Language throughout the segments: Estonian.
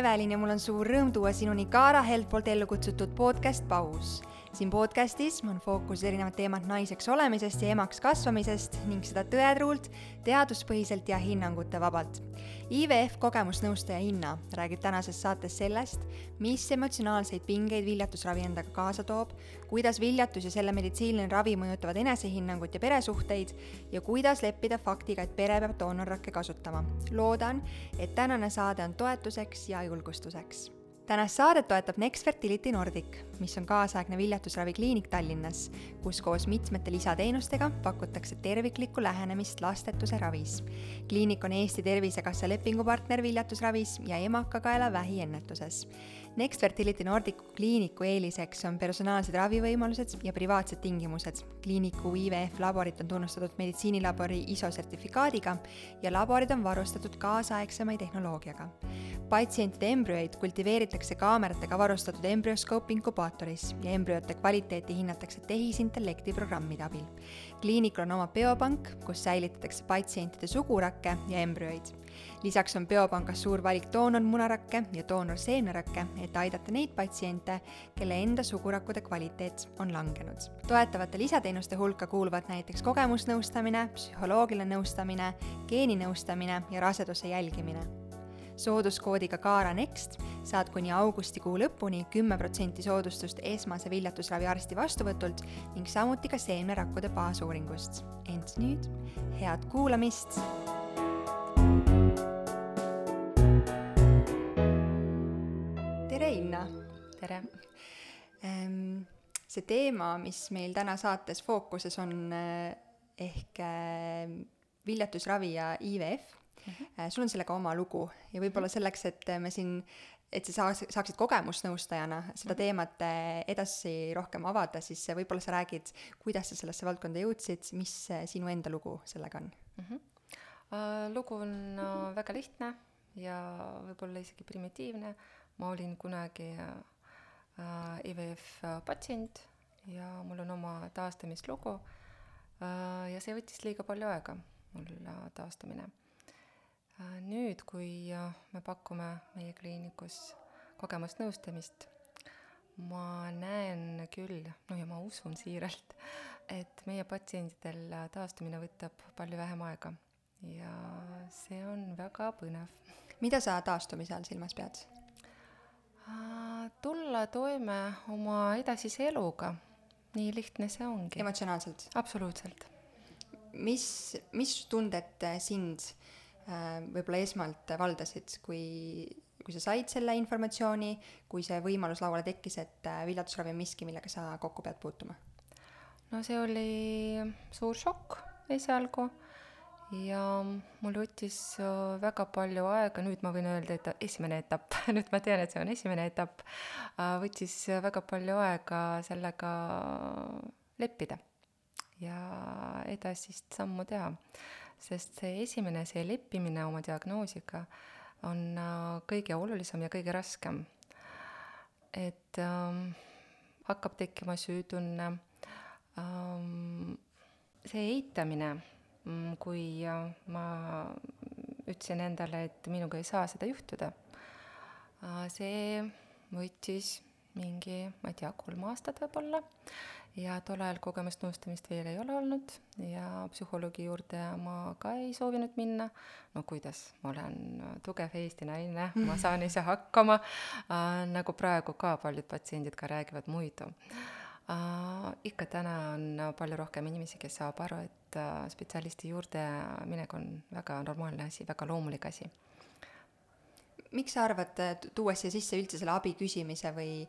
Evelin ja mul on suur rõõm tuua sinuni Kaara Held poolt ellu kutsutud podcast Paus. Siin podcastis on fookuses erinevad teemad naiseks olemisest ja emaks kasvamisest ning seda tõetruult, teaduspõhiselt ja hinnangute vabalt. IVF kogemusnõustaja Inna räägib tänases saates sellest, mis emotsionaalseid pingeid viljatusravi endaga kaasa toob, kuidas viljatus ja selle meditsiiniline ravi mõjutavad enesehinnangut ja peresuhteid ja kuidas leppida faktiga, et pere peab doonorrakke kasutama. loodan, et tänane saade on toetuseks ja julgustuseks tänast saadet toetab Next Fertility Nordic, mis on kaasaegne viljatusravikliinik Tallinnas, kus koos mitmete lisateenustega pakutakse terviklikku lähenemist lastetuse ravis. kliinik on Eesti Tervisekassa lepingupartner viljatusravis ja emakakaela vähiennetuses Next Fertility Nordicu kliiniku eeliseks on personaalsed ravivõimalused ja privaatsed tingimused. kliiniku IVF laborit on tunnustatud meditsiinilabori ISO sertifikaadiga ja laborid on varustatud kaasaegsema tehnoloogiaga. patsientide embrüoid kultiveeritakse kaameratega varustatud embrüoskoop inkubaatoris ja embrüote kvaliteeti hinnatakse tehisintellekti programmide abil. kliinikul on oma biopank, kus säilitatakse patsientide sugurakke ja embrüoid lisaks on biopangas suur valik doonormunarakke ja doonorseemnerakke, et aidata neid patsiente, kelle enda sugurakkude kvaliteet on langenud. toetavate lisateenuste hulka kuuluvad näiteks kogemusnõustamine, psühholoogiline nõustamine, geeninõustamine ja raseduse jälgimine sooduskoodiga Kaara Next saad kuni augustikuu lõpuni kümme protsenti soodustust esmase viljatusravi arsti vastuvõtult ning samuti ka seemnerakkude baasuuringust. ent nüüd head kuulamist tere! Ehm, see teema, mis meil täna saates fookuses on eh, ehk eh, viljatusravi ja IVF mm, -hmm. sul on sellega oma lugu ja võib-olla mhm. selleks, et me siin, et sa saaks, saaksid kogemusnõustajana seda -hmm. teemat edasi rohkem avada, siis võib-olla sa räägid, kuidas sa sellesse valdkonda jõudsid, mis sinu enda lugu sellega on mm? -hmm. Lugu on uh, väga lihtne ja võib-olla isegi primitiivne. Ma olin kunagi Äh, IVF äh, patsient ja mul on oma taastamislugu. Äh, ja see võttis liiga palju aega, mul taastumine. nüüd, kui me pakume meie kliinikus kogemusnõustamist, ma näen küll, no ja ma usun siiralt, et meie patsientidel taastumine võtab palju vähem aega ja see on väga põnev. mida sa taastumise all silmas pead? Tulla toime oma edasise eluga. nii lihtne see ongi. emotsionaalselt? absoluutselt. mis, mis tunded sind äh, võib-olla esmalt valdasid, kui, kui sa said selle informatsiooni, kui see võimalus lauale tekkis, et äh, viljatusravi on miski, millega sa kokku pead puutuma? no see oli suur šokk esialgu ja mul võttis äh, väga palju aega, nüüd ma võin öelda, et esimene etapp nüüd ma tean, et see on esimene etapp, äh, võttis väga palju aega sellega leppida ja edasist sammu teha. sest see esimene, see leppimine oma diagnoosiga on äh, kõige olulisem ja kõige raskem. et ähm, hakkab tekkima süütunne ähm,, see eitamine kui ma ütlesin endale, et minuga ei saa seda juhtuda. see võttis mingi, ma ei tea, kolm aastat võib-olla ja tol ajal kogemusnõustamist veel ei ole olnud ja psühholoogi juurde ma ka ei soovinud minna. no kuidas, ma olen tugev Eesti naine, ma saan ise hakkama äh,, nagu praegu ka paljud patsiendid ka räägivad muidu äh,. Ikka täna on palju rohkem inimesi, kes saab aru, et äh, spetsialisti juurde minek on väga normaalne asi, väga loomulik asi. miks sa arvad, tuues siia sisse üldse selle abi küsimise või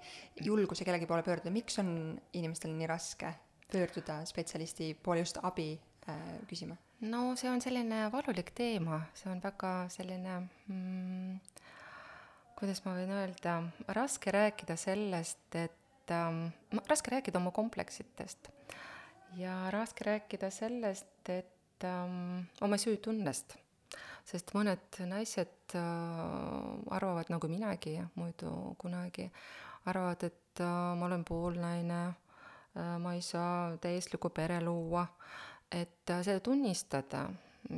julguse kellegi poole pöörduda, miks on inimestel nii raske pöörduda spetsialisti poole just abi äh, küsima? no see on selline valulik teema, see on väga selline mm, kuidas ma võin öelda, raske rääkida sellest, et et ähm, raske rääkida oma kompleksitest. Ja raske rääkida sellest, et ähm, oma süütunnest, sest mõned naised äh, arvavad nagu minagi muidu kunagi, arvavad, et äh, ma olen poolnaine äh,, ma ei saa täieslikku pere luua, et äh, seda tunnistada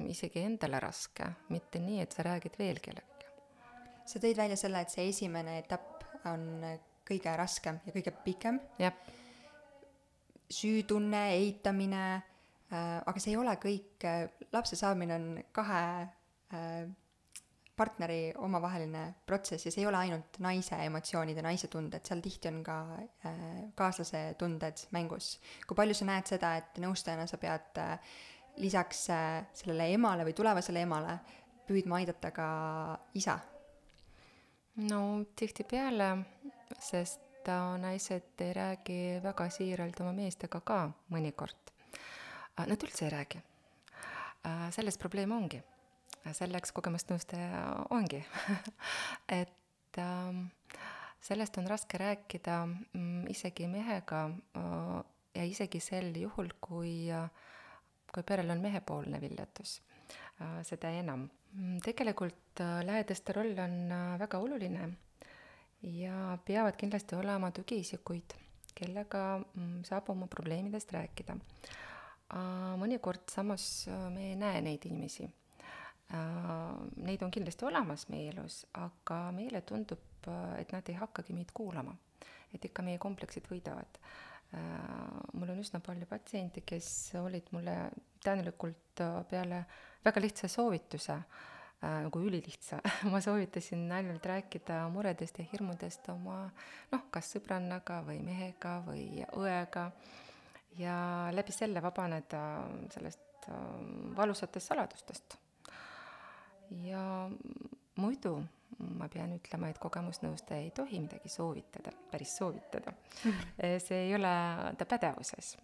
isegi endale raske, mitte nii, et sa räägid veel kellegagi sa tõid välja selle, et see esimene etapp on kõige raskem ja kõige pikem. jah, süütunne, eitamine äh,, aga see ei ole kõik äh,, lapse saamine on kahe äh, partneri omavaheline protsess ja see ei ole ainult naise emotsioonid ja naise tunded, seal tihti on ka äh, kaaslase tunded mängus. kui palju sa näed seda, et nõustajana sa pead äh, lisaks äh, sellele emale või tulevasele emale püüdma aidata ka isa? no tihtipeale, sest naised ei räägi väga siiralt oma meestega ka mõnikord. Nad üldse ei räägi. selles probleem ongi selleks kogemusnõustaja ongi et ähm, sellest on raske rääkida mm, isegi mehega äh, ja isegi sel juhul, kui äh,, kui perel on mehepoolne viljatus äh,, seda enam. Mm, tegelikult äh, lähedaste roll on äh, väga oluline ja peavad kindlasti olema tugiisikuid, kellega mm, saab oma probleemidest rääkida äh,. mõnikord samas äh, me ei näe neid inimesi Äh, neid on kindlasti olemas meie elus, aga meile tundub, äh, et nad ei hakkagi meid kuulama. et ikka meie kompleksid võidavad. Äh, mul on üsna palju patsiente, kes olid mulle tänulikult peale väga lihtsa soovituse, nagu ülilihtsa, ma soovitasin ainult rääkida muredest ja hirmudest oma noh, kas sõbrannaga või mehega või õega ja läbi selle vabaneda sellest valusatest saladustest ja muidu ma pean ütlema, et kogemusnõustaja ei tohi midagi soovitada, päris soovitada. see ei ole ta pädevuses.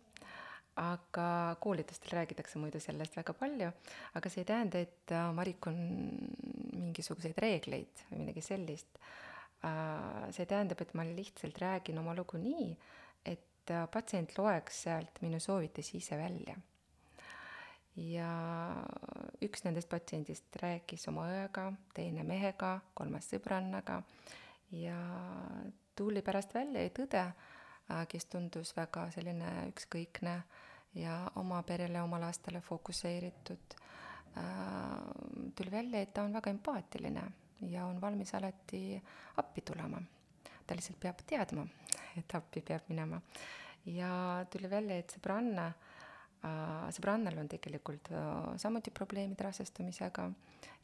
Aga koolitustel räägitakse muidu sellest väga palju, aga see ei tähenda, et äh, ma rikun mingisuguseid reegleid või midagi sellist. Äh, see tähendab, et ma lihtsalt räägin oma lugu nii, et äh, patsient loeks sealt minu soovitusi ise välja. Ja üks nendest patsiendist rääkis oma õega, teine mehega, kolmas sõbrannaga. Ja tuli pärast välja ja tõde, äh, kes tundus väga selline ükskõikne ja oma perele, oma lastele fokusseeritud, äh, tuli välja, et ta on väga empaatiline ja on valmis alati appi tulema. ta lihtsalt peab teadma, et appi peab minema. ja tuli välja, et sõbranna äh, sõbrannal on tegelikult äh, samuti probleemid rasestumisega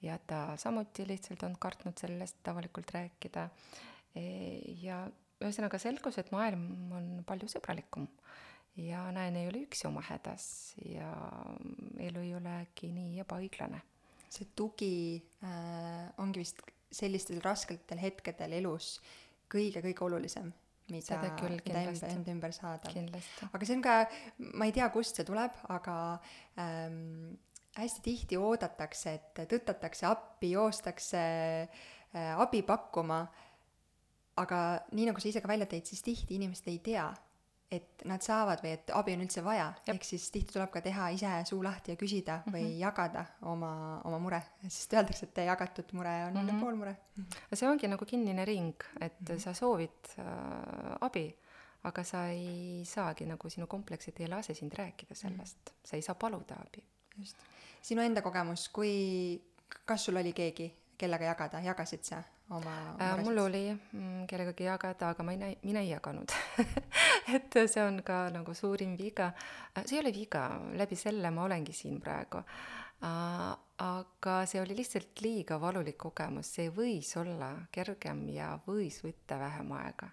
ja ta samuti lihtsalt on kartnud sellest avalikult rääkida. E, ja ühesõnaga selgus, et maailm on palju sõbralikum ja naine ei ole üksi oma hädas ja elu ei ole äkki nii ebaõiglane. see tugi äh, ongi vist sellistel rasketel hetkedel elus kõige-kõige olulisem mida, mida enda, enda ümber saada. aga see on ka, ma ei tea, kust see tuleb, aga ähm, hästi tihti oodatakse, et tõttatakse appi, joostakse äh, abi pakkuma, aga nii, nagu sa ise ka välja tõid, siis tihti inimesed ei tea, et nad saavad või et abi on üldse vaja, ehk siis tihti tuleb ka teha ise suu lahti ja küsida või mm -hmm. jagada oma, oma mure, sest öeldakse, et jagatud mure on mm -hmm. pool mure. see ongi nagu kinnine ring, et mm -hmm. sa soovid äh, abi, aga sa ei saagi nagu, sinu kompleksid ei lase sind rääkida sellest mm, -hmm. sa ei saa paluda abi. just. sinu enda kogemus, kui, kas sul oli keegi, kellega jagada, jagasid sa oma äh, mul oli mm, kellegagi jagada, aga ma ei näi-, mina ei jaganud et see on ka nagu suurim viga. Äh, see ei ole viga, läbi selle ma olengi siin praegu uh,. aga see oli lihtsalt liiga valulik kogemus, see võis olla kergem ja võis võtta vähem aega.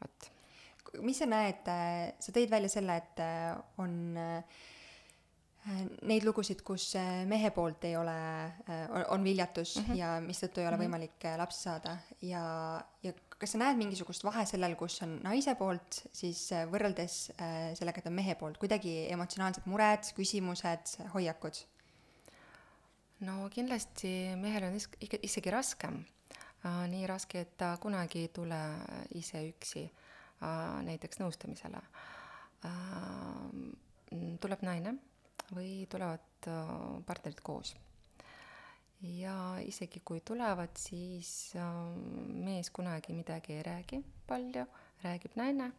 vot. mis sa näed, äh, sa tõid välja selle, et on uh, neid lugusid, kus mehe poolt ei ole, on viljatus mm -hmm. ja mistõttu ei ole mm -hmm. võimalik lapsi saada ja, ja kas sa näed mingisugust vahe sellel, kus on naise poolt, siis võrreldes sellega, et on mehe poolt, kuidagi emotsionaalsed mured, küsimused, hoiakud? no kindlasti mehel on is-, isegi raskem. nii raske, et ta kunagi ei tule ise üksi näiteks nõustamisele. tuleb naine või tulevad äh, partnerid koos. ja isegi kui tulevad, siis äh, mees kunagi midagi ei räägi palju, räägib naine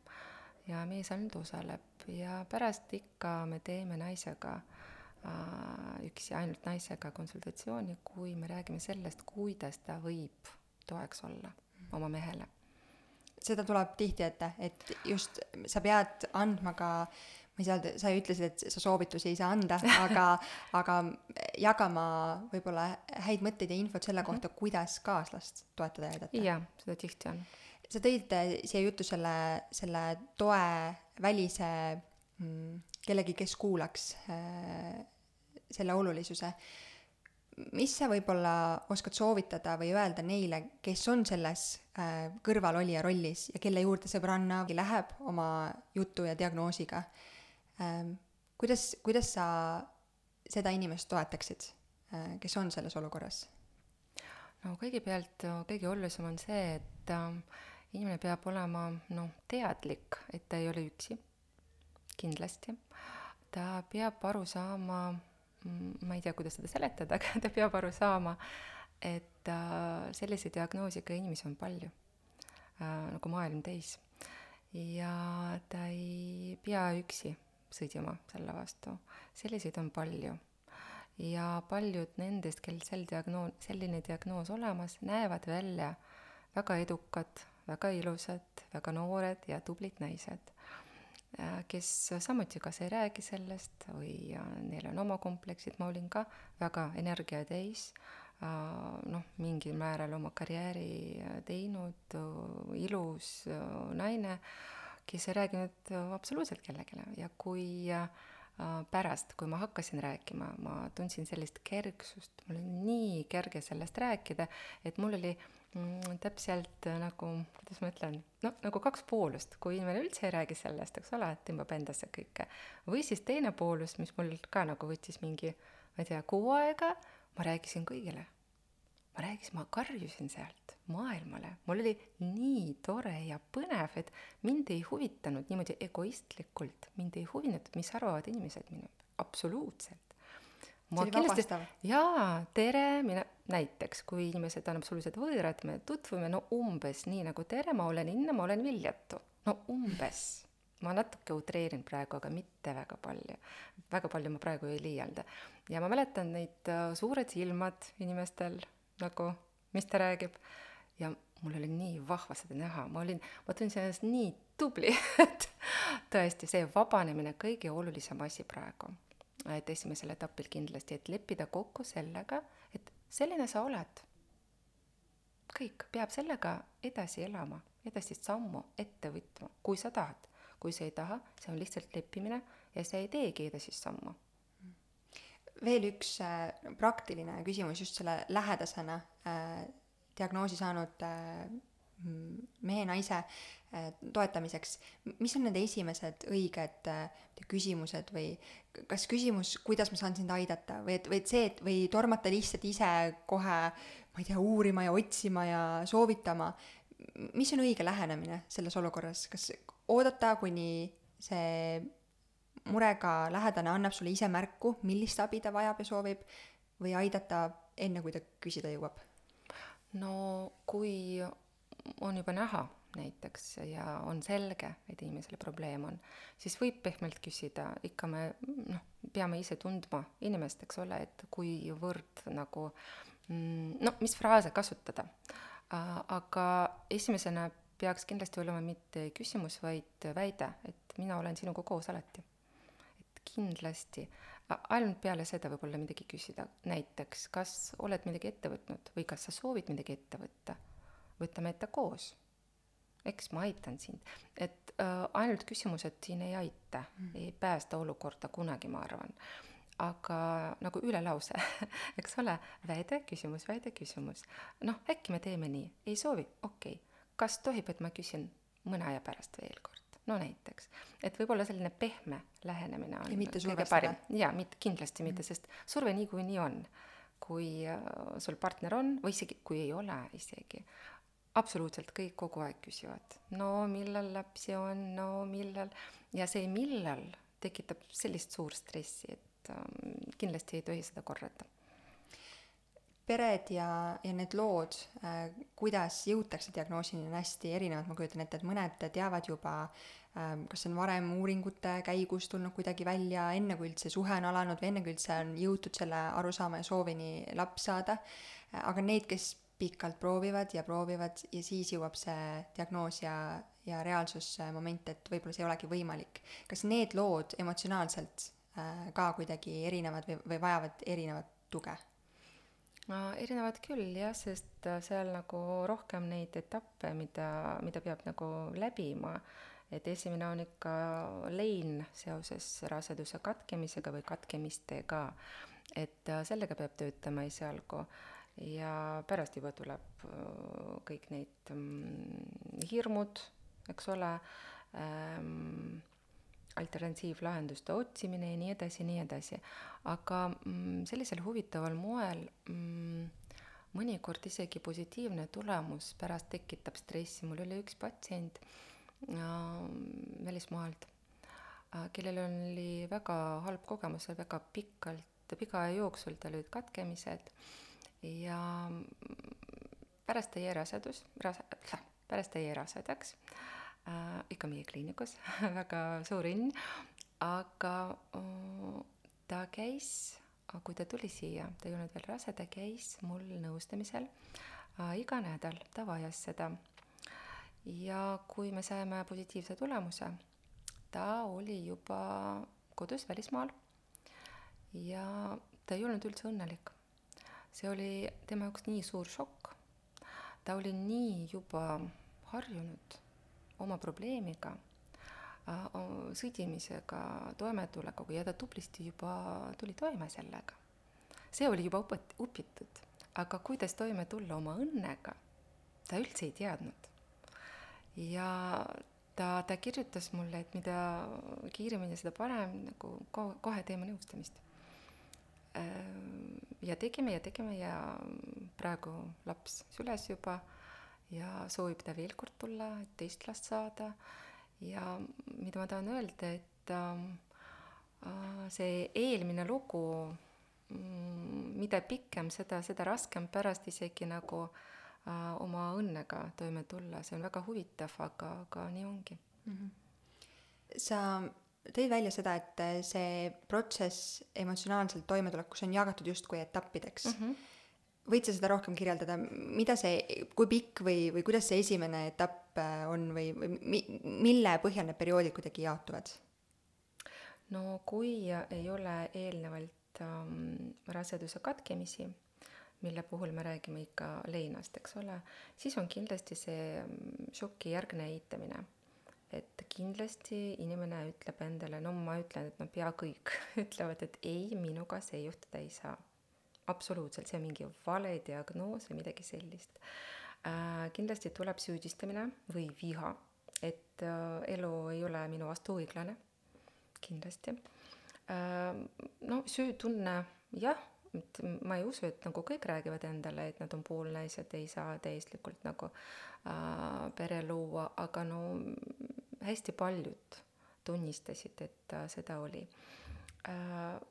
ja mees ainult osaleb ja pärast ikka me teeme naisega äh, üksi ainult naisega konsultatsiooni, kui me räägime sellest, kuidas ta võib toeks olla oma mehele. seda tuleb tihti ette, et just sa pead andma ka ma ei saa, sa ütlesid, et sa soovitusi ei saa anda, aga, aga jagama võib-olla häid mõtteid ja infot selle mhm. kohta, kuidas kaaslast toetada ja aidata. jaa, seda tihti on. sa tõid siia juttu selle, selle toe välise mm, kellegi, kes kuulaks äh, selle olulisuse. mis sa võib-olla oskad soovitada või öelda neile, kes on selles äh, kõrvalolija rollis ja kelle juurde sõbranna läheb oma jutu ja diagnoosiga? Kuidas, kuidas sa seda inimest toetaksid äh,, kes on selles olukorras? no kõigepealt kõige olulisem on see, et äh, inimene peab olema noh, teadlik, et ta ei ole üksi, kindlasti. ta peab aru saama ma ei tea, kuidas seda seletada, aga ta peab aru saama, et äh, sellise diagnoosiga inimesi on palju äh,, nagu maailm täis. ja ta ei pea üksi sõdima selle vastu, selliseid on palju. ja paljud nendest, kel sel diagnoos, selline diagnoos olemas, näevad välja väga edukad, väga ilusad, väga noored ja tublid naised Äh, kes samuti kas ei räägi sellest või neil on oma kompleksid, ma olin ka väga energia täis, äh, noh, mingil määral oma karjääri äh, teinud, ilus naine, kes ei rääkinud absoluutselt kellelegi ja kui pärast, kui ma hakkasin rääkima, ma tundsin sellist kergsust, mul oli nii kerge sellest rääkida, et mul oli äh, mm, täpselt äh, nagu, kuidas ma ütlen, no nagu kaks poolust, kui inimene üldse ei räägi sellest, eks ole, et tõmbab endasse kõike. või siis teine poolus, mis mul ka nagu võttis mingi, ma ei tea, kuu aega, ma rääkisin kõigile. ma rääkisin, ma karjusin sealt maailmale, mul oli nii tore ja põnev, et mind ei huvitanud niimoodi egoistlikult, mind ei huvitanud, mis arvavad inimesed minust, absoluutselt oli vabastav. jaa, tere, mina, näiteks kui inimesed on absoluutselt võõrad, me tutvume no umbes nii nagu tere, ma olen Inna, ma olen Viljatu. no umbes. ma natuke utreerin praegu, aga mitte väga palju. väga palju ma praegu ei liialda. ja ma mäletan neid uh, suured silmad inimestel nagu, mis ta räägib ja mul oli nii vahva seda näha, ma olin, ma tundsin ennast nii tubli, et tõesti, see vabanemine, kõige olulisem asi praegu et esimesel etapil kindlasti, et leppida kokku sellega, et selline sa oled. kõik, peab sellega edasi elama, edasist sammu ette võtma, kui sa tahad. kui sa ei taha, see on lihtsalt leppimine ja sa ei teegi edasist sammu. veel üks äh, praktiline küsimus just selle lähedasena äh, diagnoosi saanud äh, mehe-naise äh, toetamiseks, mis on need esimesed õiged äh, küsimused või kas küsimus, kuidas ma saan sind aidata või et, või et see, et või tormata lihtsalt ise kohe, ma ei tea, uurima ja otsima ja soovitama, mis on õige lähenemine selles olukorras, kas oodata, kuni see murega lähedane annab sulle ise märku, millist abi ta vajab ja soovib, või aidata enne, kui ta küsida jõuab? No kui on juba näha näiteks ja on selge, et inimesele probleem on, siis võib pehmelt küsida, ikka me noh, peame ise tundma inimest, eks ole, et kuivõrd nagu mm, no mis fraase kasutada. aga esimesena peaks kindlasti olema mitte küsimus, vaid väide, et mina olen sinuga koos alati. et kindlasti, ainult peale seda võib-olla midagi küsida, näiteks kas oled midagi ette võtnud või kas sa soovid midagi ette võtta võtame ette koos. eks ma aitan sind, et äh, ainult küsimused siin ei aita mm., ei päästa olukorda kunagi, ma arvan. aga nagu ülelause eks ole, väide, küsimus, väide, küsimus. noh, äkki me teeme nii, ei soovi, okei okay.. kas tohib, et ma küsin mõne aja pärast veel kord? No näiteks, et võib-olla selline pehme lähenemine on ja mitte survestada. jaa, mitte, kindlasti mitte mm., sest surve niikuinii on. kui äh, sul partner on või isegi kui ei ole isegi, absoluutselt kõik kogu aeg küsivad, no millal lapsi on, no millal, ja see millal tekitab sellist suurt stressi, et ähm, kindlasti ei tohi seda korrata. Pered ja, ja need lood, kuidas jõutakse diagnoosini, on hästi erinevad, ma kujutan ette, et mõned teavad juba ähm, kas see on varem uuringute käigus tulnud kuidagi välja, enne kui üldse suhe on alanud või enne kui üldse on jõutud selle arusaama ja soovini laps saada, aga neid, kes pikalt proovivad ja proovivad ja siis jõuab see diagnoos ja, ja reaalsusmoment, et võib-olla see ei olegi võimalik. kas need lood emotsionaalselt äh, ka kuidagi erinevad või, või vajavad erinevat tuge? No erinevad küll jah, sest äh, seal nagu rohkem neid etappe, mida, mida peab nagu läbima, et esimene on ikka lein seoses raseduse katkemisega või katkemistega, et äh, sellega peab töötama esialgu. Ja pärast juba tuleb kõik need mm, hirmud eks ole. Ähm,, alternatiivlahenduste otsimine ja nii edasi ja nii edasi. aga mm, sellisel huvitaval moel mm, mõnikord isegi positiivne tulemus pärast tekitab stressi, mul oli üks patsient äh, välismaalt äh,, kellel oli väga halb kogemus, väga pikalt, pika aja jooksul tal olid katkemised ja pärast jäi rasedus, rase-, pärast jäi rasedaks äh,, ikka meie kliinikus väga suur õnn, aga äh, ta käis, kui ta tuli siia, ta ei olnud veel rase, ta käis mul nõustamisel äh, iga nädal, ta vajas seda. ja kui me saime positiivse tulemuse, ta oli juba kodus välismaal ja ta ei olnud üldse õnnelik. see oli tema jaoks nii suur šokk. ta oli nii juba harjunud oma probleemiga, äh, sõdimisega, toimetulekuga ja ta tublisti juba tuli toime sellega. see oli juba õpet-, õpitud, aga kuidas toime tulla oma õnnega, ta üldse ei teadnud. ja ta, ta kirjutas mulle, et mida kiiremini, seda parem, nagu ko-, kohe teeme nõustamist. Äh, ja tegime ja tegime ja praegu laps süles juba ja soovib ta veel kord tulla, et teist last saada. ja mida ma tahan öelda, et äh, see eelmine lugu mm,, mida pikem, seda, seda raskem pärast isegi nagu äh, oma õnnega toime tulla, see on väga huvitav, aga, aga nii ongi mm. -hmm. sa tõid välja seda, et see protsess emotsionaalselt toimetulekuks on jagatud justkui etappideks mm. -hmm võid sa seda rohkem kirjeldada, mida see, kui pikk või, või kuidas see esimene etapp äh, on või, või mi-, mille põhjal need perioodid kuidagi jaotuvad? no kui ei ole eelnevalt ähm, raseduse katkemisi, mille puhul me räägime ikka leinast, eks ole, siis on kindlasti see ähm, šokijärgne eitamine. et kindlasti inimene ütleb endale, no ma ütlen, et no pea kõik ütlevad, et ei, minuga see juhtuda ei saa absoluutselt, see on mingi vale diagnoos või midagi sellist äh,. kindlasti tuleb süüdistamine või viha, et äh, elu ei ole minu vastu õiglane, kindlasti äh,. no süütunne, jah, et ma ei usu, et nagu kõik räägivad endale, et nad on poolnaised, ei saa täielikult nagu äh, pere luua, aga no hästi paljud tunnistasid, et äh, seda oli Äh,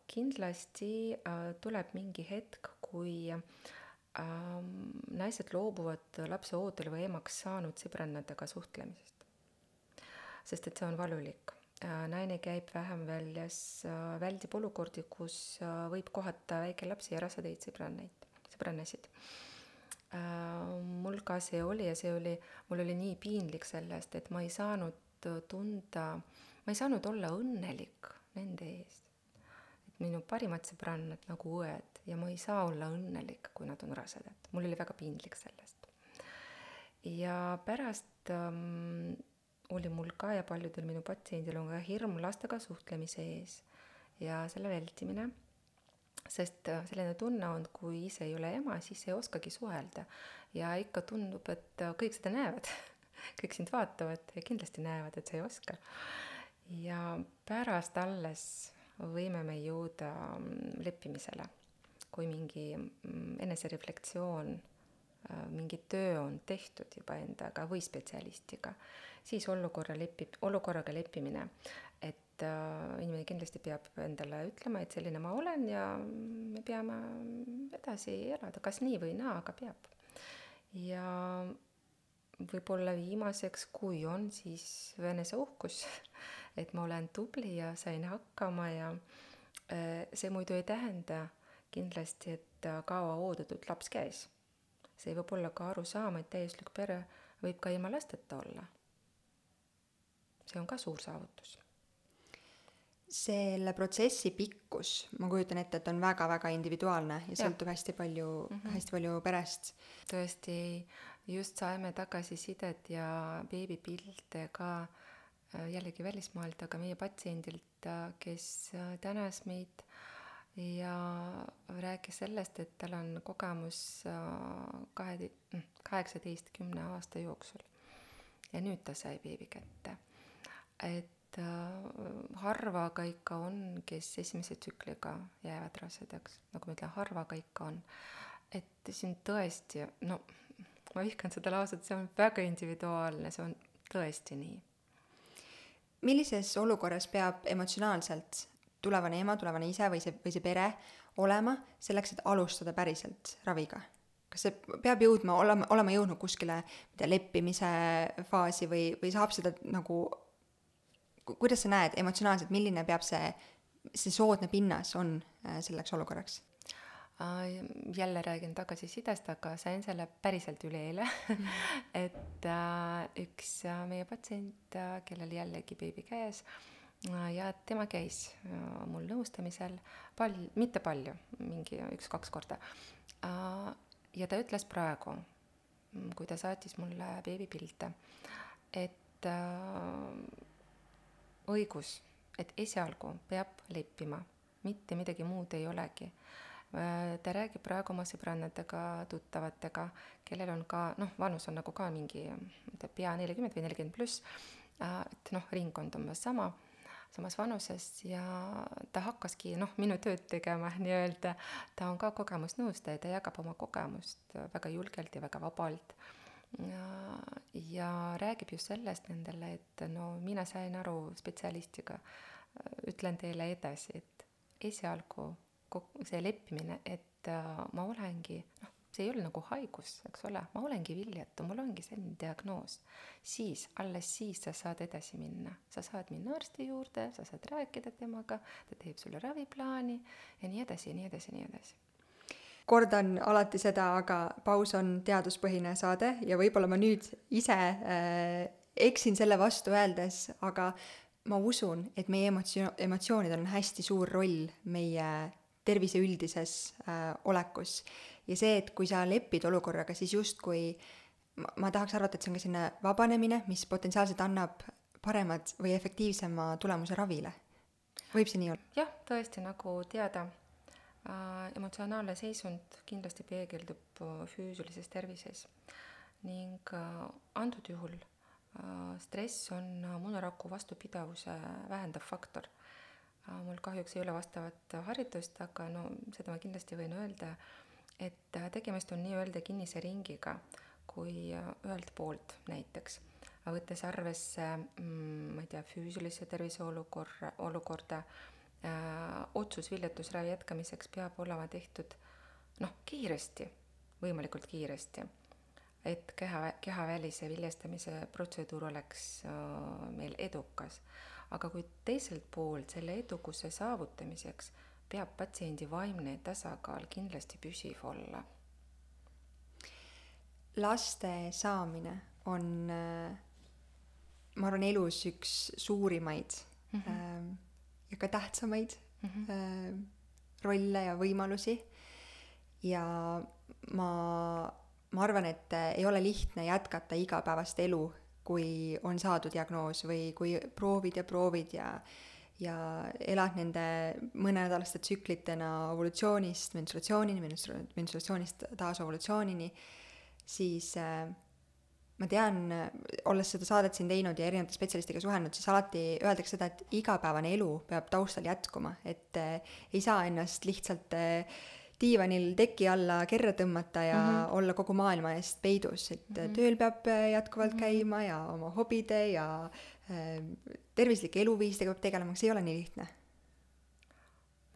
kindlasti äh, tuleb mingi hetk, kui ähm, naised loobuvad lapse ootel või emaks saanud sõbrannadega suhtlemisest. sest et see on valulik. Äh, naine käib vähem väljas, väldib olukordi, kus võib kohata väikelapsi ja rasedaid sõbrannaid, sõbrannasid mul ka see oli ja see oli, mul oli nii piinlik sellest, et ma ei saanud tunda, ma ei saanud olla õnnelik nende ees minu parimad sõbrannad nagu õed ja ma ei saa olla õnnelik, kui nad on rasedad. mul oli väga piinlik sellest. ja pärast ähm, oli mul ka ja paljudel minu patsiendil on ka hirm lastega suhtlemise ees ja selle vältimine, sest äh, selline tunne on, kui ise ei ole ema, siis ei oskagi suhelda ja ikka tundub, et äh, kõik seda näevad kõik sind vaatavad ja kindlasti näevad, et sa ei oska. ja pärast alles võime me jõuda mm, leppimisele, kui mingi mm, enesereflektsioon, äh, mingi töö on tehtud juba endaga või spetsialistiga, siis olukorra lepib, olukorraga leppimine, et äh, inimene kindlasti peab endale ütlema, et selline ma olen ja me peame edasi elada, kas nii või naa, aga peab. ja võib-olla viimaseks, kui on, siis eneseuhkus, et ma olen tubli ja sain hakkama ja äh, see muidu ei tähenda kindlasti, et kaua oodatud laps käis. see võib olla ka arusaam, et täiuslik pere võib ka ilma lasteta olla. see on ka suur saavutus selle protsessi pikkus, ma kujutan ette, et on väga-väga individuaalne ja sõltub hästi palju mm, -hmm. hästi palju perest. tõesti, just saime tagasisidet ja beebipilte ka äh, jällegi välismaalt, aga meie patsiendilt, äh, kes äh, tänas meid ja rääkis sellest, et tal on kogemus kahe, mm, kaheksateistkümne aasta jooksul. ja nüüd ta sai beebi kätte. et äh, harva ka ikka on, kes esimese tsükliga jäävad rasedaks, nagu ma ütlen, harva ka ikka on. et siin tõesti, no ma vihkan seda lauset, see on väga individuaalne, see on tõesti nii. Millises olukorras peab emotsionaalselt tulevane ema, tulevane isa või see, või see pere olema selleks, et alustada päriselt raviga? kas see peab jõudma, olema, olema jõudnud kuskile, ma ei tea, leppimise faasi või, või saab seda nagu kuidas sa näed emotsionaalselt, milline peab see, see soodne pinnas on äh, selleks olukorraks? Jälle räägin tagasisidest, aga sain selle päriselt üleeile et äh, üks äh, meie patsient äh,, kellel jällegi beebi käes äh, ja tema käis äh, mul nõustamisel pal-, mitte palju, mingi üks-kaks korda äh,. ja ta ütles praegu, kui ta saatis mulle beebipilte, et äh, õigus, et esialgu peab leppima, mitte midagi muud ei olegi. Äh, ta räägib praegu oma sõbrannadega, tuttavatega, kellel on ka noh, vanus on nagu ka mingi, pea nelikümmend või nelikümmend pluss, äh, et noh, ringkond umbes sama, samas vanuses ja ta hakkaski noh, minu tööd tegema nii-öelda, ta on ka kogemusnõustaja, ta jagab oma kogemust väga julgelt ja väga vabalt. Ja, ja räägib just sellest nendele, et no mina sain aru spetsialistiga, ütlen teile edasi, et esialgu see leppimine, et äh, ma olengi, noh, see ei ole nagu haigus, eks ole, ma olengi viljatu, mul ongi selline diagnoos, siis, alles siis sa saad edasi minna. sa saad minna arsti juurde, sa saad rääkida temaga, ta teeb sulle raviplaani ja nii edasi ja nii edasi ja nii edasi kordan alati seda, aga paus on teaduspõhine saade ja võib-olla ma nüüd ise äh, eksin selle vastu öeldes, aga ma usun, et meie emotsio-, emotsioonidel on hästi suur roll meie tervise üldises äh, olekus. ja see, et kui sa lepid olukorraga, siis justkui ma, ma tahaks arvata, et see on ka selline vabanemine, mis potentsiaalselt annab paremad või efektiivsema tulemuse ravile. võib see nii olla? jah, tõesti, nagu teada Äh, emotsionaalne seisund kindlasti peegeldub äh, füüsilises tervises ning äh, antud juhul stress on munaraku vastupidavuse vähendav faktor. Mul kahjuks ei ole vastavat haridust, aga no seda ma kindlasti võin öelda, et tegemist on nii-öelda kinnise ringiga, kui ühelt poolt näiteks, võttes arvesse, mm, ma ei tea, füüsilise tervise olukorra, olukorda, äh, otsus viljatusravi jätkamiseks peab olema tehtud noh, kiiresti, võimalikult kiiresti, et keha, kehavälise viljastamise protseduur oleks äh, meil edukas. Aga kui teiselt poolt selle edukuse saavutamiseks peab patsiendi vaimne tasakaal kindlasti püsiv olla. laste saamine on ma arvan, elus üks suurimaid mm -hmm ja ka tähtsamaid mm -hmm. rolle ja võimalusi. ja ma, ma arvan, et ei ole lihtne jätkata igapäevast elu, kui on saadud diagnoos või kui proovid ja proovid ja ja elad nende mõnenädalaste tsüklitena evolutsioonist menstruatsioonini, menstruatsioonist taas evolutsioonini, siis äh, ma tean, olles seda saadet siin teinud ja erinevate spetsialistidega suhelnud, siis alati öeldakse seda, et igapäevane elu peab taustal jätkuma, et äh, ei saa ennast lihtsalt äh, diivanil teki alla kerra tõmmata ja mm -hmm. olla kogu maailma eest peidus, et mm -hmm. tööl peab jätkuvalt mm -hmm. käima ja oma hobide ja äh, tervislike eluviisidega peab tegelema, see ei ole nii lihtne.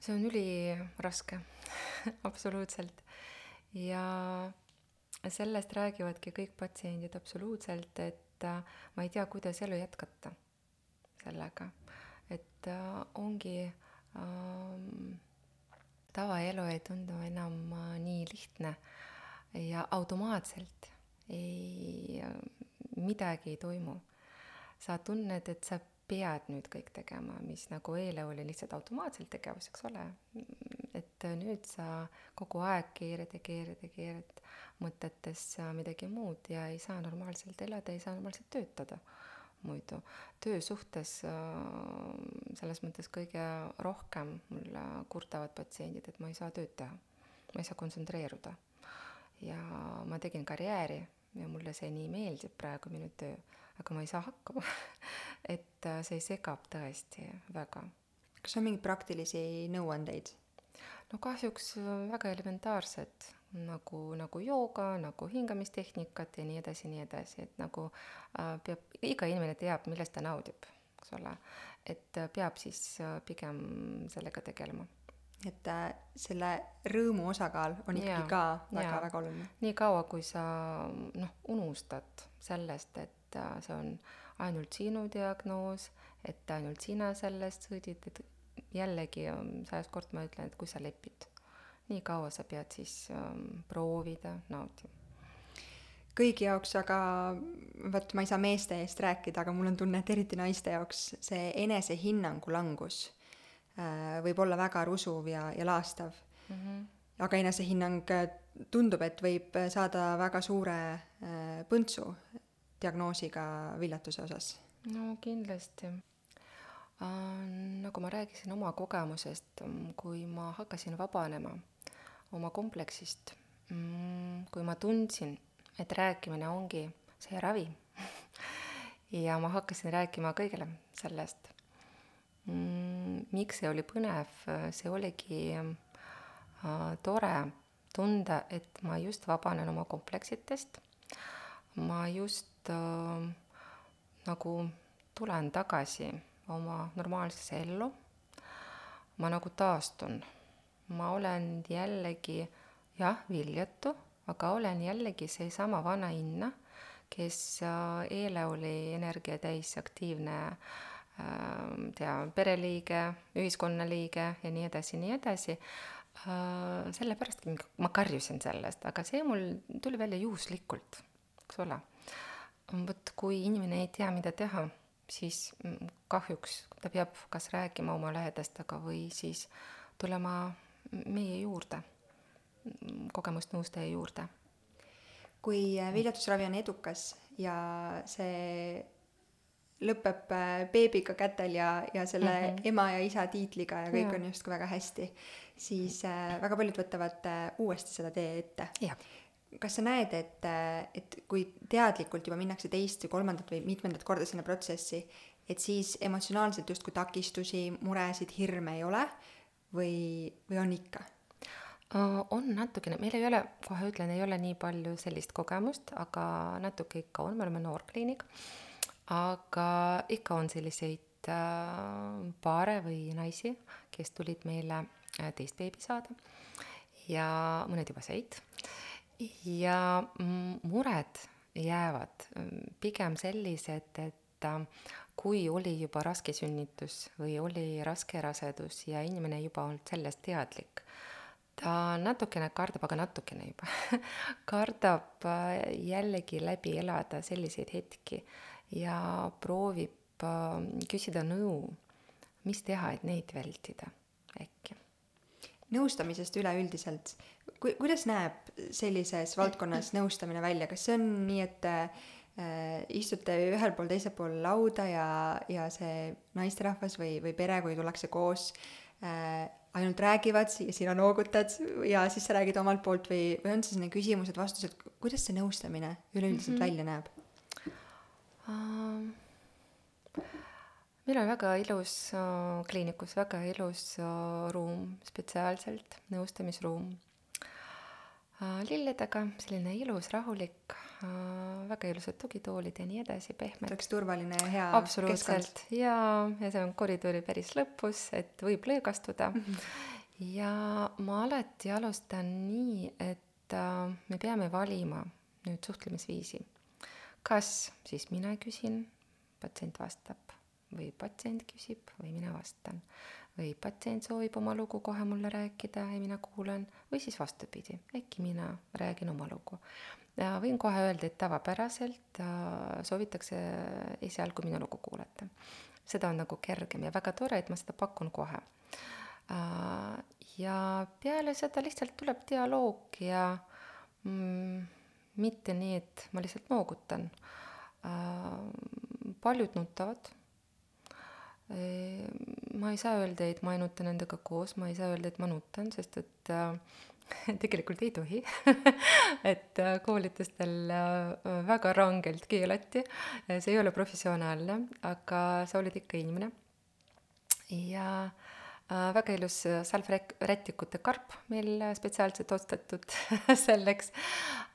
see on üliraske absoluutselt. ja sellest räägivadki kõik patsiendid absoluutselt, et äh, ma ei tea, kuidas elu jätkata sellega. et äh, ongi ähm, tavaelu ei tundu enam äh, nii lihtne ja automaatselt ei, midagi ei toimu. sa tunned, et sa pead nüüd kõik tegema, mis nagu eile oli lihtsalt automaatselt tegevus, eks ole. et nüüd sa kogu aeg keerad ja keerad ja keerad mõtetes midagi muud ja ei saa normaalselt elada, ei saa normaalselt töötada muidu. töösuhtes selles mõttes kõige rohkem mulle kurdavad patsiendid, et ma ei saa tööd teha, ma ei saa kontsentreeruda. ja ma tegin karjääri ja mulle see nii meeldib praegu, minu töö, aga ma ei saa hakkama et äh, see segab tõesti väga. kas on mingeid praktilisi nõuandeid? no kahjuks äh, väga elementaarsed, nagu, nagu jooga, nagu hingamistehnikat ja nii edasi, nii edasi, et nagu äh, peab, iga inimene teab, millest ta naudib, eks ole. et äh, peab siis äh, pigem sellega tegelema et äh, selle rõõmu osakaal on ikkagi ka väga-väga oluline. nii kaua, kui sa noh, unustad sellest, et äh, see on ainult sinu diagnoos, et ainult sina sellest sõdid, et jällegi ähm, sajas kord ma ütlen, et kui sa lepid, nii kaua sa pead siis ähm, proovida nautima kõigi jaoks, aga vot ma ei saa meeste eest rääkida, aga mul on tunne, et eriti naiste jaoks see enesehinnangu langus Äh, võib olla väga rusuv ja, ja laastav mm. -hmm. aga enesehinnang äh, tundub, et võib saada väga suure äh, põntsu diagnoosiga viljatuse osas. no kindlasti. Nagu ma rääkisin oma kogemusest, kui ma hakkasin vabanema oma kompleksist, mm, kui ma tundsin, et rääkimine ongi see ravi ja ma hakkasin rääkima kõigile sellest Mm, miks see oli põnev, see oligi äh, tore tunda, et ma just vabanen oma kompleksitest. ma just äh, nagu tulen tagasi oma normaalsesse ellu. ma nagu taastun. ma olen jällegi jah, viljatu, aga olen jällegi seesama vana Inna, kes äh, eile oli energia täis aktiivne äh, Äh, tea, pereliige, ühiskonnaliige ja nii edasi, nii edasi. Äh, sellepärast ma karjusin sellest, aga see mul tuli välja juhuslikult, eks ole. vot kui inimene ei tea, mida teha, siis kahjuks ta peab kas rääkima oma lähedastega või siis tulema meie juurde, kogemusnõustaja juurde. kui viljatusravi on edukas ja see lõpeb äh, beebiga kätel ja, ja selle mm -hmm. ema ja isa tiitliga ja kõik ja. on justkui väga hästi, siis äh, väga paljud võtavad äh, uuesti seda tee ette. Kas sa näed, et, et kui teadlikult juba minnakse teist või kolmandat või mitmendat korda sinna protsessi, et siis emotsionaalselt justkui takistusi, muresid, hirme ei ole või, või on ikka? on natukene, meil ei ole, kohe ütlen, ei ole nii palju sellist kogemust, aga natuke ikka on, me oleme noorkliinik aga ikka on selliseid äh, paare või naisi, kes tulid meile äh, teist beebi saada ja mõned juba said. Ja mured jäävad pigem sellised, et äh, kui oli juba raske sünnitus või oli raske rasedus ja inimene juba olnud sellest teadlik, ta natukene kardab, aga natukene juba kardab jällegi läbi elada selliseid hetki ja proovib äh, küsida nõu, mis teha, et neid vältida äkki. nõustamisest üleüldiselt, ku-, kuidas näeb sellises valdkonnas nõustamine välja, kas see on nii, et äh, istute ühel pool, teisel pool lauda ja, ja see naisterahvas või, või pere, kui tullakse koos äh,, ainult räägivad ja sina noogutad ja siis sa räägid omalt poolt või, või on see selline küsimused-vastused, kuidas see nõustamine üleüldiselt mm -hmm. välja näeb? meil on väga ilus äh, kliinikus, väga ilus äh, ruum, spetsiaalselt nõustamisruum. Lilledega, selline ilus, rahulik väga ilusad tugitoolid ja nii edasi, pehmed. oleks turvaline ja hea absoluutselt ja, ja see on koridori päris lõpus, et võib lõõgastuda mm. -hmm. ja ma alati alustan nii, et äh, me peame valima nüüd suhtlemisviisi. kas siis mina küsin, patsient vastab või patsient küsib või mina vastan või patsient soovib oma lugu kohe mulle rääkida ja mina kuulan või siis vastupidi, äkki mina räägin oma lugu ja võin kohe öelda, et tavapäraselt äh, soovitakse esialgu minu lugu kuulata. seda on nagu kergem ja väga tore, et ma seda pakun kohe äh,. ja peale seda lihtsalt tuleb dialoog ja mm, mitte nii, et ma lihtsalt noogutan äh,. paljud nutavad ma ei saa öelda, et ma ei nuta nendega koos, ma ei saa öelda, et ma nutan, sest et äh, tegelikult ei tohi et äh, koolitustel äh, väga rangelt keelati, see ei ole professionaalne, aga sa oled ikka inimene. ja äh, väga ilus salvrätikute karp meil spetsiaalselt ostetud selleks.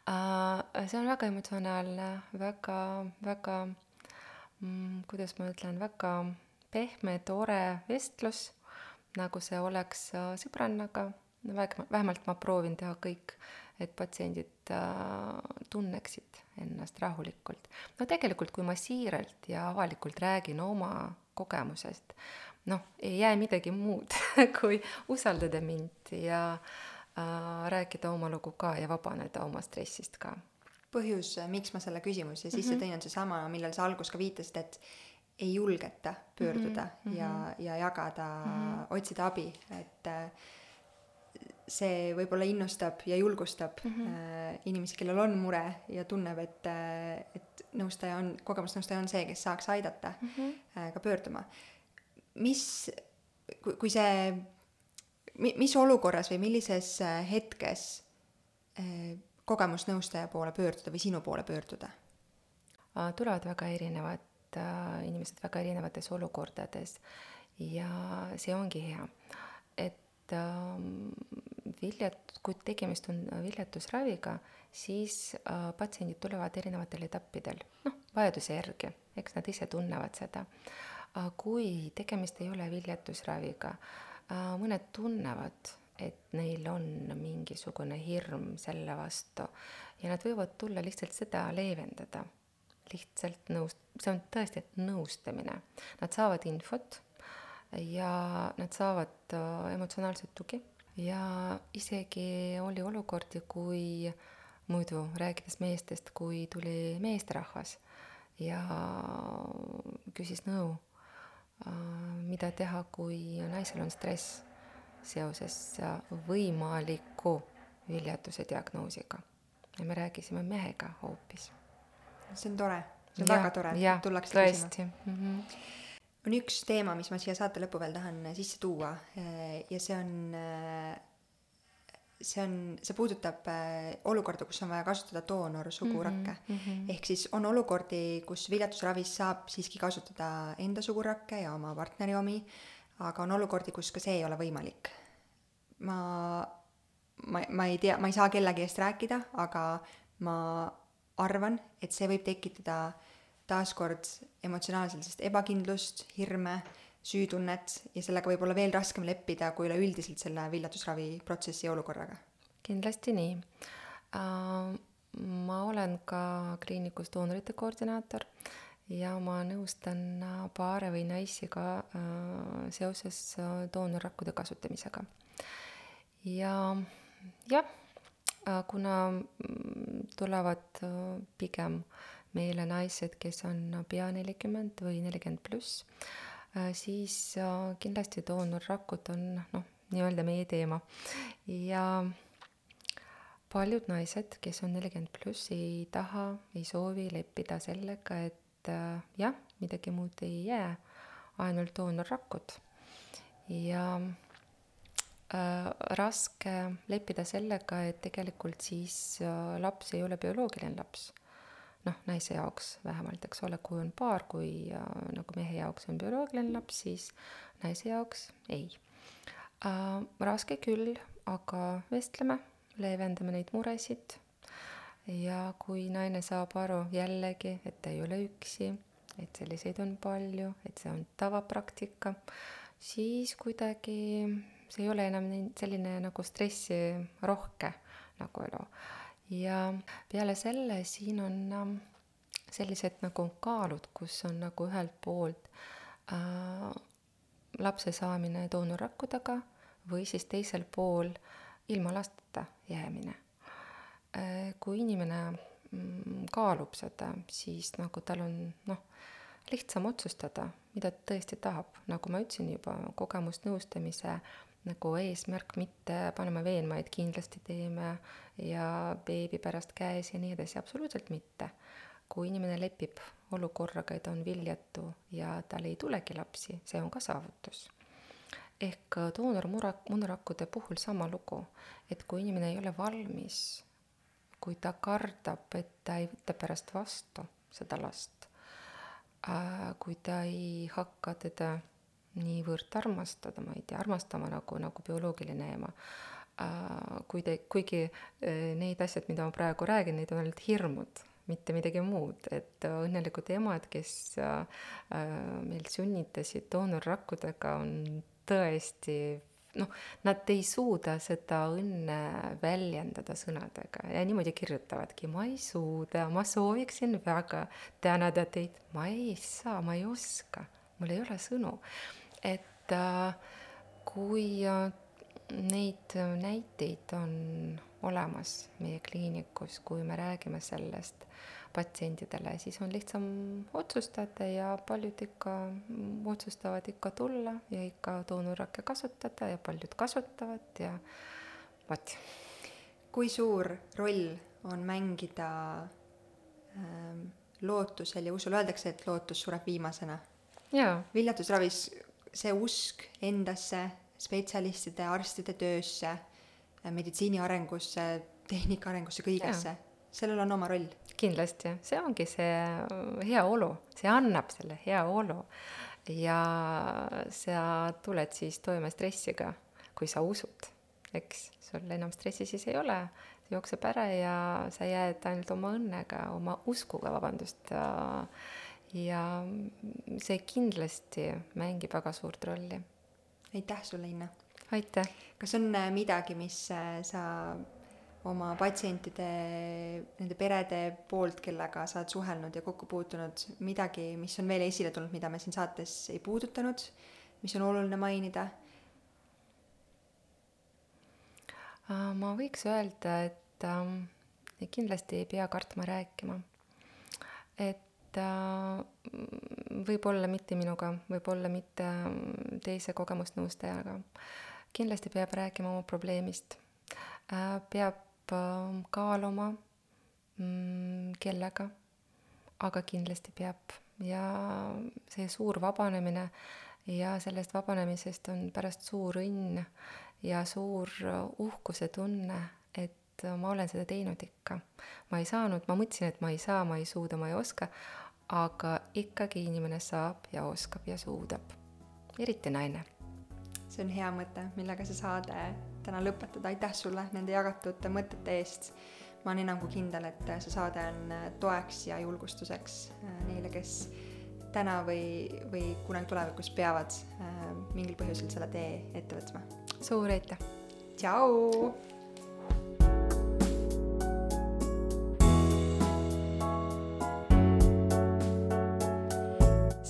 see on väga emotsionaalne, väga, väga, mm, kuidas ma ütlen, väga pehme, tore vestlus, nagu see oleks sõbrannaga väga, vähemalt ma proovin teha kõik, et patsiendid äh, tunneksid ennast rahulikult. no tegelikult, kui ma siiralt ja avalikult räägin oma kogemusest, noh, ei jää midagi muud kui usaldada mind ja äh, rääkida oma lugu ka ja vabaneda oma stressist ka. põhjus, miks ma selle küsimuse sisse mm -hmm. tõin, on seesama, millele sa alguses ka viitasid, et ei julgeta pöörduda mm -hmm. ja, ja jagada mm, -hmm. otsida abi, et äh, see võib-olla innustab ja julgustab mm -hmm. inimesi, kellel on mure ja tunneb, et, äh, et nõustaja on, kogemusnõustaja on see, kes saaks aidata mm -hmm. ka pöörduma. mis, kui, kui see, mis olukorras või millises hetkes kogemusnõustaja poole pöörduda või sinu poole pöörduda? tulevad väga erinevad äh, inimesed väga erinevates olukordades. Ja see ongi hea, et ähm, viljat-, kui tegemist on viljatusraviga, siis äh, patsiendid tulevad erinevatel etappidel, noh, vajaduse järgi, eks nad ise tunnevad seda. Äh,. kui tegemist ei ole viljatusraviga äh,, mõned tunnevad, et neil on mingisugune hirm selle vastu ja nad võivad tulla lihtsalt seda leevendada, lihtsalt nõust-, see on tõesti nõustamine, nad saavad infot ja nad saavad äh, emotsionaalset tugi ja isegi oli olukordi, kui muidu rääkides meestest, kui tuli meesterahvas ja küsis nõu, äh, mida teha, kui naisel on stress seoses võimaliku viljatuse diagnoosiga. ja me rääkisime mehega hoopis. See on tore, see on ja, väga tore, et tullakse küsima mm. -hmm on üks teema, mis ma siia saate lõppu veel tahan äh, sisse tuua äh, ja see on, äh, see on, see puudutab olukorda, kus on vaja kasutada doonorsugurakke mm. -hmm. ehk siis on olukordi, kus viljatusravis saab siiski kasutada enda sugurakke ja oma partneri omi, aga on olukordi, kus ka see ei ole võimalik. ma, ma, ma ei tea, ma ei saa kellegi eest rääkida, aga ma arvan, et see võib tekitada äh, taaskord emotsionaalselt sellist ebakindlust, hirme, süütunnet ja sellega võib olla veel raskem leppida kui üleüldiselt selle viljatusravi protsessi ja olukorraga. kindlasti nii uh,. ma olen ka kliinikus doonorite koordinaator ja ma nõustan paare või naisi ka uh, seoses doonorrakkude kasutamisega. ja jah, kuna mm, tulevad pigem uh, meile naised, kes on pea nelikümmend või nelikümmend pluss, äh, siis äh, kindlasti doonorrakud on noh, nii-öelda meie teema. ja paljud naised, kes on nelikümmend pluss, ei taha, ei soovi leppida sellega, et äh, jah, midagi muud ei jää, ainult doonorrakud. ja äh, raske leppida sellega, et tegelikult siis äh, laps ei ole bioloogiline laps noh, naise jaoks vähemalt, eks ole, kui on paar, kui äh, nagu mehe jaoks on bioloogiline laps, siis naise jaoks ei äh,. raske küll, aga vestleme, leevendame neid muresid ja kui naine saab aru jällegi, et ta ei ole üksi, et selliseid on palju, et see on tavapraktika, siis kuidagi see ei ole enam nii selline nagu stressirohke nagu elu. ja peale selle siin on ähm, sellised nagu kaalud, kus on nagu ühelt poolt äh, lapse saamine doonorrakkudega või siis teisel pool ilma lasteta jäämine äh,. kui inimene mm, kaalub seda, siis nagu tal on noh, lihtsam otsustada, mida ta tõesti tahab, nagu ma ütlesin juba, kogemusnõustamise nagu eesmärk mitte panema veenma, et kindlasti teeme ja beebi pärast käes ja nii edasi, absoluutselt mitte. kui inimene lepib olukorraga, et ta on viljatu ja tal ei tulegi lapsi, see on ka saavutus. ehk doonormurak-, munarakkude puhul sama lugu, et kui inimene ei ole valmis, kui ta kardab, et ta ei võta pärast vastu seda last, äh, kui ta ei hakka teda niivõrd armastada, ma ei tea, armastama nagu, nagu bioloogiline ema. Äh, kui te, kuigi äh, need asjad, mida ma praegu räägin, need on ainult hirmud, mitte midagi muud, et õnnelikud emad, kes äh, meil sünnitasid doonorrakkudega, on tõesti noh, nad ei suuda seda õnne väljendada sõnadega ja niimoodi kirjutavadki, ma ei suuda, ma sooviksin väga tänada teid, ma ei saa, ma ei oska, mul ei ole sõnu et äh, kui äh, neid näiteid on olemas meie kliinikus, kui me räägime sellest patsientidele, siis on lihtsam otsustada ja paljud ikka otsustavad ikka tulla ja ikka doonorrakke kasutada ja paljud kasutavad ja vot. kui suur roll on mängida ähm, lootusel ja usul, öeldakse, et lootus sureb viimasena. viljatusravis see usk endasse, spetsialistide, arstide töösse, meditsiini arengusse, tehnika arengusse, kõigesse, sellel on oma roll. kindlasti, see ongi see heaolu, see annab selle heaolu ja sa tuled siis toime stressiga, kui sa usud, eks, sul enam stressi siis ei ole, jookseb ära ja sa jääd ainult oma õnnega, oma uskuga, vabandust äh, ja see kindlasti mängib väga suurt rolli. aitäh sulle, Inna! aitäh! kas on äh, midagi, mis äh, sa oma patsientide, nende perede poolt, kellega sa oled suhelnud ja kokku puutunud, midagi, mis on veel esile tulnud, mida me siin saates ei puudutanud, mis on oluline mainida? Äh, ma võiks öelda, et äh, kindlasti ei pea kartma rääkima. et et võib-olla mitte minuga, võib-olla mitte mm, teise kogemusnõustajaga. kindlasti peab rääkima oma probleemist, äh, peab kaaluma, mm, kellega, aga kindlasti peab ja see suur vabanemine ja sellest vabanemisest on pärast suur õnn ja suur äh, uhkuse tunne, et ma olen seda teinud ikka. ma ei saanud, ma mõtlesin, et ma ei saa, ma ei suuda, ma ei oska, aga ikkagi inimene saab ja oskab ja suudab, eriti naine. see on hea mõte, millega see saade täna lõpetada, aitäh sulle nende jagatud mõtete eest. ma olen enam kui kindel, et see saade on toeks ja julgustuseks äh, neile, kes täna või, või kunagi tulevikus peavad äh, mingil põhjusel selle tee ette võtma. suur aitäh! tšau!